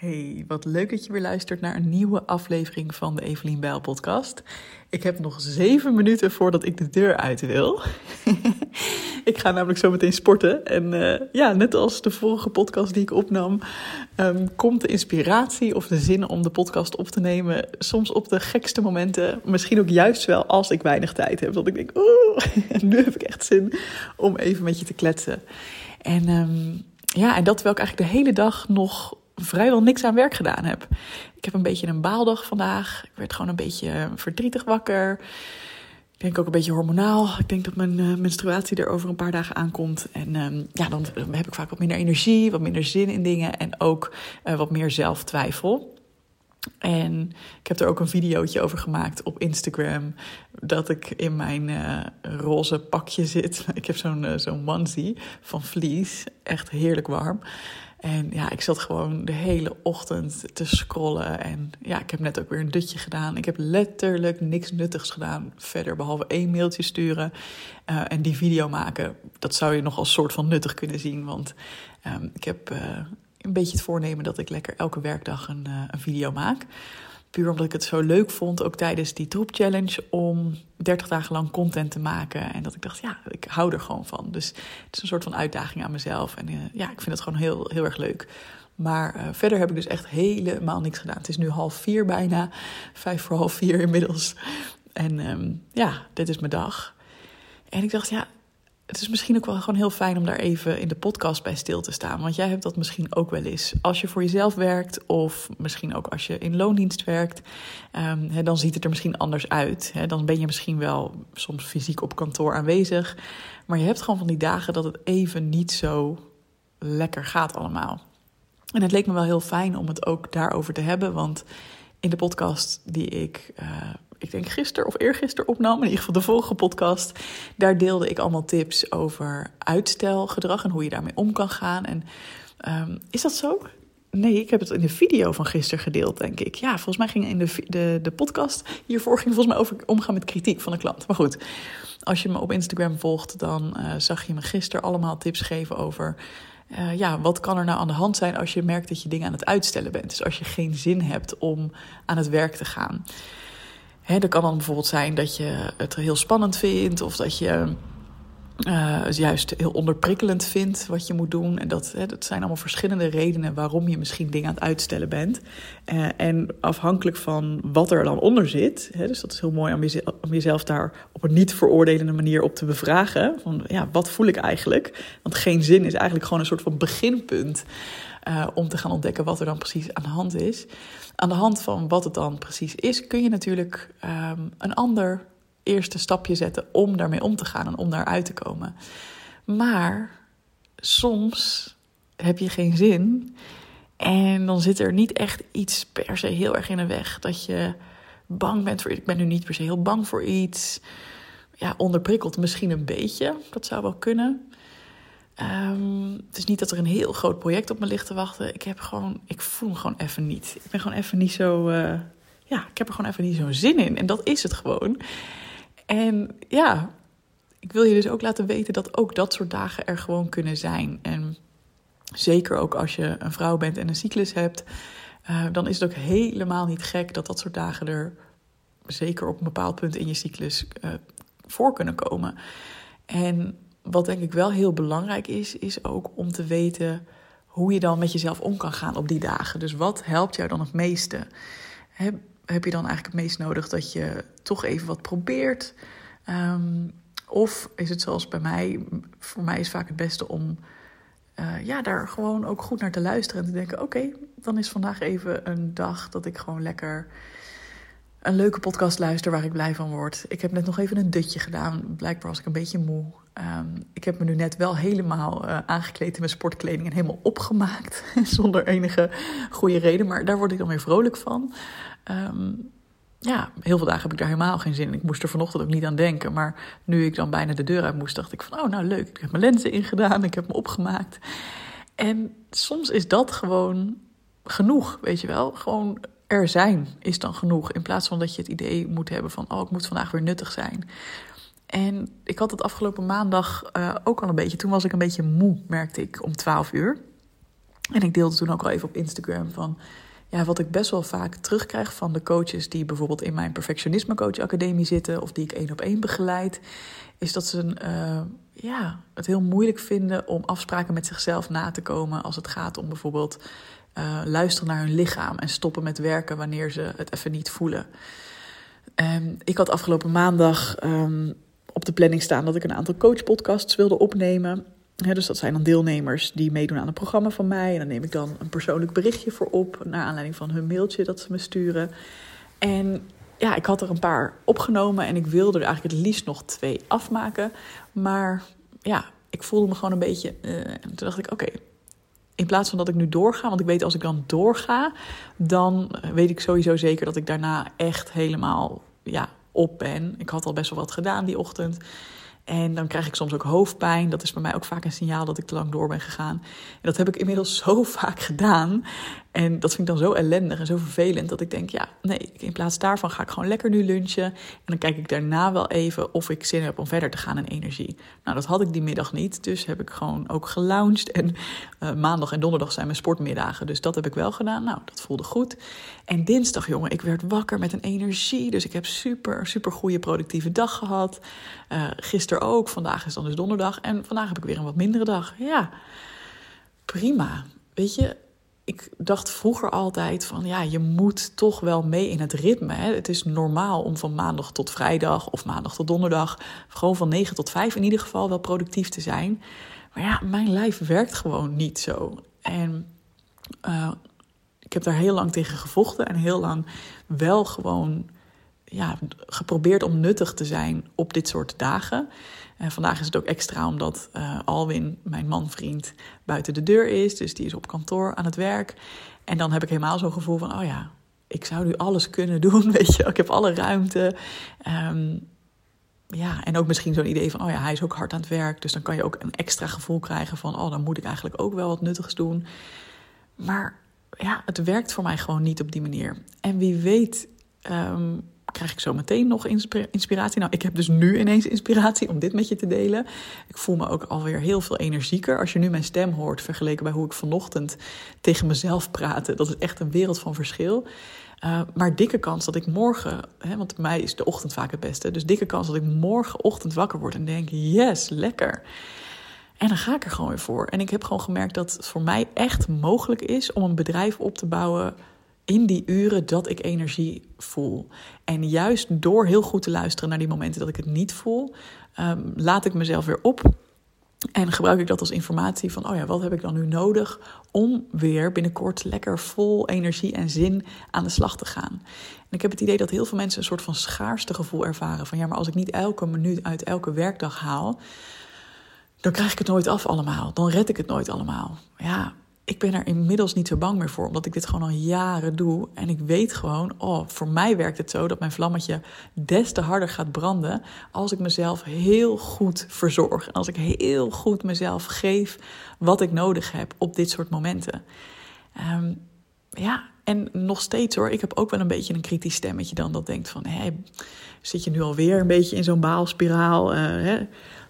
Hey, wat leuk dat je weer luistert naar een nieuwe aflevering van de Evelien Bijl podcast. Ik heb nog zeven minuten voordat ik de deur uit wil. ik ga namelijk zo meteen sporten. En uh, ja, net als de vorige podcast die ik opnam, um, komt de inspiratie of de zin om de podcast op te nemen soms op de gekste momenten. Misschien ook juist wel als ik weinig tijd heb. Dat ik denk, oeh, nu heb ik echt zin om even met je te kletsen. En um, ja, en dat terwijl ik eigenlijk de hele dag nog vrijwel niks aan werk gedaan heb. Ik heb een beetje een baaldag vandaag. Ik werd gewoon een beetje verdrietig wakker. Ik denk ook een beetje hormonaal. Ik denk dat mijn uh, menstruatie er over een paar dagen aankomt. En um, ja, dan heb ik vaak wat minder energie, wat minder zin in dingen en ook uh, wat meer zelftwijfel. En ik heb er ook een videootje over gemaakt op Instagram. Dat ik in mijn roze pakje zit. Ik heb zo'n zo'n onesie van vlies. Echt heerlijk warm. En ja, ik zat gewoon de hele ochtend te scrollen. En ja, ik heb net ook weer een dutje gedaan. Ik heb letterlijk niks nuttigs gedaan verder, behalve één mailtje sturen uh, en die video maken. Dat zou je nog als soort van nuttig kunnen zien, want um, ik heb uh, een beetje het voornemen dat ik lekker elke werkdag een, uh, een video maak. Puur omdat ik het zo leuk vond, ook tijdens die troep challenge, om 30 dagen lang content te maken. En dat ik dacht, ja, ik hou er gewoon van. Dus het is een soort van uitdaging aan mezelf. En uh, ja, ik vind het gewoon heel, heel erg leuk. Maar uh, verder heb ik dus echt helemaal niks gedaan. Het is nu half vier bijna, vijf voor half vier inmiddels. En um, ja, dit is mijn dag. En ik dacht, ja, het is misschien ook wel gewoon heel fijn om daar even in de podcast bij stil te staan. Want jij hebt dat misschien ook wel eens. Als je voor jezelf werkt, of misschien ook als je in loondienst werkt, he, dan ziet het er misschien anders uit. Dan ben je misschien wel soms fysiek op kantoor aanwezig. Maar je hebt gewoon van die dagen dat het even niet zo lekker gaat allemaal. En het leek me wel heel fijn om het ook daarover te hebben. Want in de podcast die ik. Uh, ik denk gisteren of eergisteren opnam, in ieder geval de vorige podcast. Daar deelde ik allemaal tips over uitstelgedrag en hoe je daarmee om kan gaan. En um, is dat zo? Nee, ik heb het in de video van gisteren gedeeld, denk ik. Ja, volgens mij ging in de, de, de podcast hiervoor ging volgens mij over omgaan met kritiek van de klant. Maar goed, als je me op Instagram volgt, dan uh, zag je me gisteren allemaal tips geven over uh, ja, wat kan er nou aan de hand zijn als je merkt dat je dingen aan het uitstellen bent? Dus als je geen zin hebt om aan het werk te gaan. Dat kan dan bijvoorbeeld zijn dat je het heel spannend vindt of dat je uh, juist heel onderprikkelend vindt wat je moet doen. En dat, hè, dat zijn allemaal verschillende redenen waarom je misschien dingen aan het uitstellen bent. Uh, en afhankelijk van wat er dan onder zit, hè, dus dat is heel mooi om, jezelf, om jezelf daar op een niet veroordelende manier op te bevragen. Van ja, wat voel ik eigenlijk? Want geen zin is eigenlijk gewoon een soort van beginpunt. Uh, om te gaan ontdekken wat er dan precies aan de hand is. Aan de hand van wat het dan precies is, kun je natuurlijk um, een ander eerste stapje zetten om daarmee om te gaan en om daaruit te komen. Maar soms heb je geen zin en dan zit er niet echt iets per se heel erg in de weg dat je bang bent voor. Ik ben nu niet per se heel bang voor iets. Ja, onderprikkeld misschien een beetje. Dat zou wel kunnen. Um, het is niet dat er een heel groot project op me ligt te wachten. Ik heb gewoon, ik voel gewoon even niet. Ik ben gewoon even niet zo, uh, ja, ik heb er gewoon even niet zo'n zin in. En dat is het gewoon. En ja, ik wil je dus ook laten weten dat ook dat soort dagen er gewoon kunnen zijn. En zeker ook als je een vrouw bent en een cyclus hebt, uh, dan is het ook helemaal niet gek dat dat soort dagen er zeker op een bepaald punt in je cyclus uh, voor kunnen komen. En wat denk ik wel heel belangrijk is, is ook om te weten hoe je dan met jezelf om kan gaan op die dagen. Dus wat helpt jou dan het meeste? Heb je dan eigenlijk het meest nodig dat je toch even wat probeert? Um, of is het zoals bij mij, voor mij is vaak het beste om uh, ja, daar gewoon ook goed naar te luisteren en te denken: oké, dan is vandaag even een dag dat ik gewoon lekker een leuke podcast luister waar ik blij van word. Ik heb net nog even een dutje gedaan. Blijkbaar was ik een beetje moe. Um, ik heb me nu net wel helemaal uh, aangekleed in mijn sportkleding en helemaal opgemaakt. zonder enige goede reden. Maar daar word ik dan weer vrolijk van. Um, ja, heel veel dagen heb ik daar helemaal geen zin in. Ik moest er vanochtend ook niet aan denken. Maar nu ik dan bijna de deur uit moest, dacht ik van... oh, nou leuk, ik heb mijn lenzen ingedaan, ik heb me opgemaakt. En soms is dat gewoon genoeg, weet je wel. Gewoon er zijn is dan genoeg. In plaats van dat je het idee moet hebben van... oh, ik moet vandaag weer nuttig zijn. En ik had het afgelopen maandag uh, ook al een beetje. Toen was ik een beetje moe, merkte ik, om 12 uur. En ik deelde toen ook al even op Instagram van ja, wat ik best wel vaak terugkrijg van de coaches die bijvoorbeeld in mijn Perfectionisme Coach Academie zitten of die ik één op één begeleid, is dat ze uh, ja, het heel moeilijk vinden om afspraken met zichzelf na te komen als het gaat om bijvoorbeeld uh, luisteren naar hun lichaam en stoppen met werken wanneer ze het even niet voelen. Um, ik had afgelopen maandag um, op de planning staan dat ik een aantal coachpodcasts wilde opnemen dus dat zijn dan deelnemers die meedoen aan een programma van mij. En dan neem ik dan een persoonlijk berichtje voor op, naar aanleiding van hun mailtje dat ze me sturen. En ja, ik had er een paar opgenomen en ik wilde er eigenlijk het liefst nog twee afmaken. Maar ja, ik voelde me gewoon een beetje. Uh, toen dacht ik, oké, in plaats van dat ik nu doorga, want ik weet als ik dan doorga, dan weet ik sowieso zeker dat ik daarna echt helemaal ja, op ben. Ik had al best wel wat gedaan die ochtend. En dan krijg ik soms ook hoofdpijn. Dat is bij mij ook vaak een signaal dat ik te lang door ben gegaan. En dat heb ik inmiddels zo vaak gedaan. En dat vind ik dan zo ellendig en zo vervelend dat ik denk: ja, nee, in plaats daarvan ga ik gewoon lekker nu lunchen. En dan kijk ik daarna wel even of ik zin heb om verder te gaan in energie. Nou, dat had ik die middag niet. Dus heb ik gewoon ook gelounged. En uh, maandag en donderdag zijn mijn sportmiddagen. Dus dat heb ik wel gedaan. Nou, dat voelde goed. En dinsdag, jongen, ik werd wakker met een energie. Dus ik heb super, super goede productieve dag gehad. Uh, gisteren ook. Vandaag is dan dus donderdag. En vandaag heb ik weer een wat mindere dag. Ja, prima. Weet je, ik dacht vroeger altijd van ja, je moet toch wel mee in het ritme. Hè? Het is normaal om van maandag tot vrijdag of maandag tot donderdag, gewoon van 9 tot 5 in ieder geval wel productief te zijn. Maar ja, mijn lijf werkt gewoon niet zo. En uh, ik heb daar heel lang tegen gevochten en heel lang wel gewoon ja, geprobeerd om nuttig te zijn op dit soort dagen. En vandaag is het ook extra omdat uh, Alwin, mijn man-vriend, buiten de deur is. Dus die is op kantoor aan het werk. En dan heb ik helemaal zo'n gevoel van: oh ja, ik zou nu alles kunnen doen. Weet je, ik heb alle ruimte. Um, ja, en ook misschien zo'n idee van: oh ja, hij is ook hard aan het werk. Dus dan kan je ook een extra gevoel krijgen van: oh, dan moet ik eigenlijk ook wel wat nuttigs doen. Maar ja, het werkt voor mij gewoon niet op die manier. En wie weet. Um, krijg ik zo meteen nog inspiratie? Nou, ik heb dus nu ineens inspiratie om dit met je te delen. Ik voel me ook alweer heel veel energieker. Als je nu mijn stem hoort, vergeleken bij hoe ik vanochtend tegen mezelf praatte, dat is echt een wereld van verschil. Uh, maar dikke kans dat ik morgen, hè, want mij is de ochtend vaak het beste, dus dikke kans dat ik morgenochtend wakker word en denk: yes, lekker. En dan ga ik er gewoon weer voor. En ik heb gewoon gemerkt dat het voor mij echt mogelijk is om een bedrijf op te bouwen in die uren dat ik energie voel. En juist door heel goed te luisteren naar die momenten dat ik het niet voel, um, laat ik mezelf weer op. En gebruik ik dat als informatie van, oh ja, wat heb ik dan nu nodig om weer binnenkort lekker vol energie en zin aan de slag te gaan. En ik heb het idee dat heel veel mensen een soort van schaarste gevoel ervaren. Van ja, maar als ik niet elke minuut uit elke werkdag haal, dan krijg ik het nooit af allemaal. Dan red ik het nooit allemaal. Ja, ik ben er inmiddels niet zo bang meer voor, omdat ik dit gewoon al jaren doe. En ik weet gewoon, oh, voor mij werkt het zo dat mijn vlammetje des te harder gaat branden als ik mezelf heel goed verzorg. En als ik heel goed mezelf geef wat ik nodig heb op dit soort momenten. Um, ja, en nog steeds hoor, ik heb ook wel een beetje een kritisch stemmetje dan dat denkt van, hé, zit je nu alweer een beetje in zo'n baalspiraal? Uh, hè?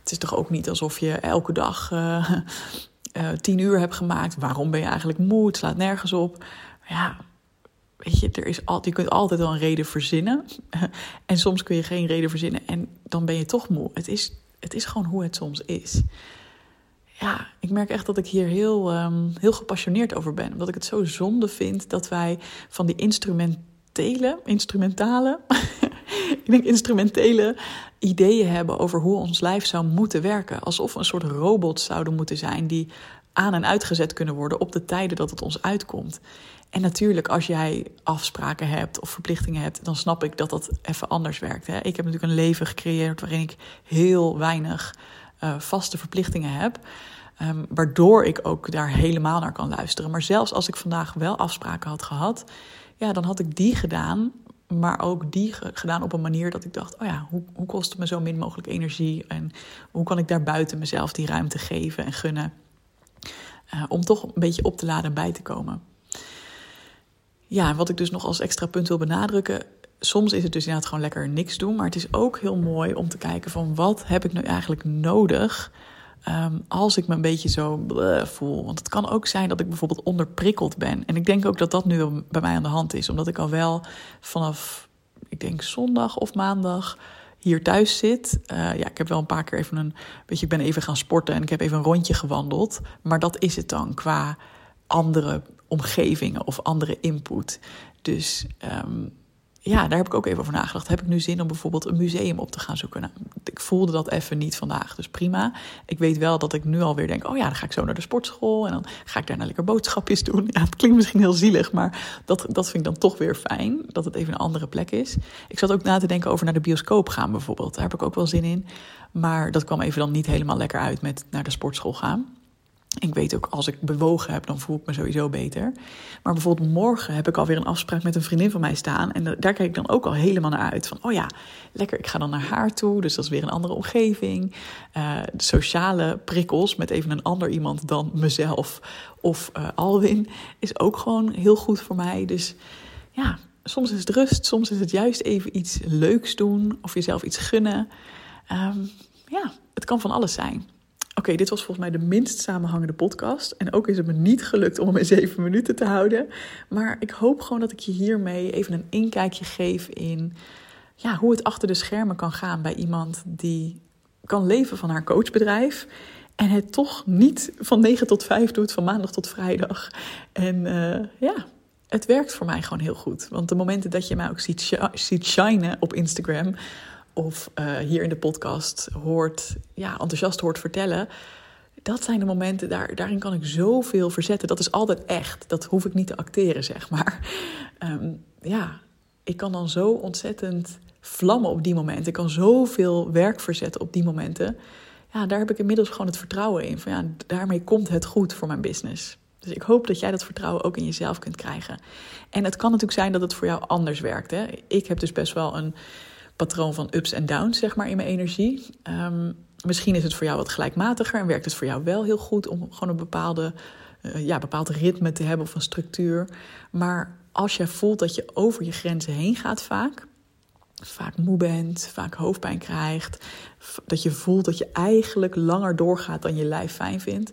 Het is toch ook niet alsof je elke dag uh, uh, tien uur hebt gemaakt. Waarom ben je eigenlijk moe? Het slaat nergens op. Ja, weet je, er is al, je kunt altijd wel een reden verzinnen. en soms kun je geen reden verzinnen en dan ben je toch moe. Het is, het is gewoon hoe het soms is. Ja, ik merk echt dat ik hier heel, um, heel gepassioneerd over ben. Omdat ik het zo zonde vind dat wij van die instrumentele, instrumentale, ik denk instrumentele ideeën hebben over hoe ons lijf zou moeten werken. Alsof we een soort robots zouden moeten zijn die aan en uitgezet kunnen worden op de tijden dat het ons uitkomt. En natuurlijk, als jij afspraken hebt of verplichtingen hebt, dan snap ik dat dat even anders werkt. Hè? Ik heb natuurlijk een leven gecreëerd waarin ik heel weinig uh, vaste verplichtingen heb. Um, waardoor ik ook daar helemaal naar kan luisteren. Maar zelfs als ik vandaag wel afspraken had gehad, ja, dan had ik die gedaan maar ook die gedaan op een manier dat ik dacht: oh ja, hoe, hoe kost het me zo min mogelijk energie? En hoe kan ik daar buiten mezelf die ruimte geven en gunnen? Uh, om toch een beetje op te laden en bij te komen. Ja, wat ik dus nog als extra punt wil benadrukken. Soms is het dus inderdaad gewoon lekker niks doen. Maar het is ook heel mooi om te kijken van wat heb ik nu eigenlijk nodig Ehm, als ik me een beetje zo voel. Want het kan ook zijn dat ik bijvoorbeeld onderprikkeld ben. En ik denk ook dat dat nu bij mij aan de hand is. Omdat ik al wel vanaf, ik denk zondag of maandag hier thuis zit. Uh, ja, ik heb wel een paar keer even een beetje, ik ben even gaan sporten en ik heb even een rondje gewandeld. Maar dat is het dan qua andere omgevingen of andere input. Dus um, ja, daar heb ik ook even over nagedacht. Heb ik nu zin om bijvoorbeeld een museum op te gaan zoeken? Nou, ik voelde dat even niet vandaag, dus prima. Ik weet wel dat ik nu alweer denk: oh ja, dan ga ik zo naar de sportschool en dan ga ik daarna lekker boodschapjes doen. Ja, het klinkt misschien heel zielig, maar dat, dat vind ik dan toch weer fijn dat het even een andere plek is. Ik zat ook na te denken over naar de bioscoop gaan bijvoorbeeld. Daar heb ik ook wel zin in. Maar dat kwam even dan niet helemaal lekker uit met naar de sportschool gaan. Ik weet ook, als ik bewogen heb, dan voel ik me sowieso beter. Maar bijvoorbeeld morgen heb ik alweer een afspraak met een vriendin van mij staan. En daar kijk ik dan ook al helemaal naar uit. Van, oh ja, lekker, ik ga dan naar haar toe. Dus dat is weer een andere omgeving. De sociale prikkels met even een ander iemand dan mezelf of uh, Alwin... is ook gewoon heel goed voor mij. Dus ja, soms is het rust. Soms is het juist even iets leuks doen. Of jezelf iets gunnen. Um, ja, het kan van alles zijn. Oké, dit was volgens mij de minst samenhangende podcast. En ook is het me niet gelukt om hem in zeven minuten te houden. Maar ik hoop gewoon dat ik je hiermee even een inkijkje geef in ja, hoe het achter de schermen kan gaan bij iemand die kan leven van haar coachbedrijf. En het toch niet van 9 tot 5 doet, van maandag tot vrijdag. En uh, ja, het werkt voor mij gewoon heel goed. Want de momenten dat je mij ook ziet, ziet shinen op Instagram of uh, hier in de podcast hoort, ja, enthousiast hoort vertellen. Dat zijn de momenten, daar, daarin kan ik zoveel verzetten. Dat is altijd echt. Dat hoef ik niet te acteren, zeg maar. Um, ja, ik kan dan zo ontzettend vlammen op die momenten. Ik kan zoveel werk verzetten op die momenten. Ja, daar heb ik inmiddels gewoon het vertrouwen in. Van ja, daarmee komt het goed voor mijn business. Dus ik hoop dat jij dat vertrouwen ook in jezelf kunt krijgen. En het kan natuurlijk zijn dat het voor jou anders werkt. Hè? Ik heb dus best wel een patroon van ups en downs, zeg maar, in mijn energie. Um, misschien is het voor jou wat gelijkmatiger en werkt het voor jou wel heel goed om gewoon een bepaalde, uh, ja, bepaald ritme te hebben of een structuur. Maar als je voelt dat je over je grenzen heen gaat vaak, vaak moe bent, vaak hoofdpijn krijgt, dat je voelt dat je eigenlijk langer doorgaat dan je lijf fijn vindt.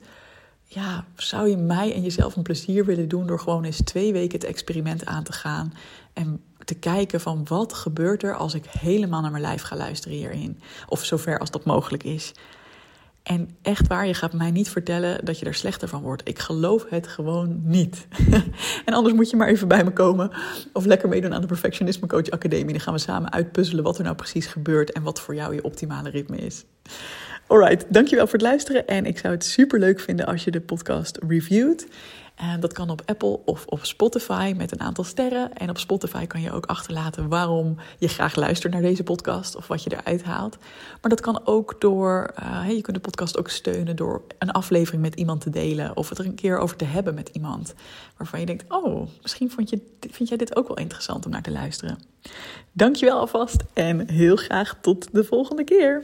Ja, zou je mij en jezelf een plezier willen doen door gewoon eens twee weken het experiment aan te gaan en te kijken van wat gebeurt er als ik helemaal naar mijn lijf ga luisteren hierin. Of zover als dat mogelijk is. En echt waar, je gaat mij niet vertellen dat je er slechter van wordt. Ik geloof het gewoon niet. en anders moet je maar even bij me komen. Of lekker meedoen aan de Perfectionisme Coach Academie. Dan gaan we samen uitpuzzelen wat er nou precies gebeurt. En wat voor jou je optimale ritme is. Alright, dankjewel voor het luisteren. En ik zou het super leuk vinden als je de podcast reviewt. Dat kan op Apple of op Spotify met een aantal sterren. En op Spotify kan je ook achterlaten waarom je graag luistert naar deze podcast of wat je eruit haalt. Maar dat kan ook door, uh, je kunt de podcast ook steunen door een aflevering met iemand te delen of het er een keer over te hebben met iemand. Waarvan je denkt, oh, misschien vond je, vind jij dit ook wel interessant om naar te luisteren. Dankjewel alvast en heel graag tot de volgende keer.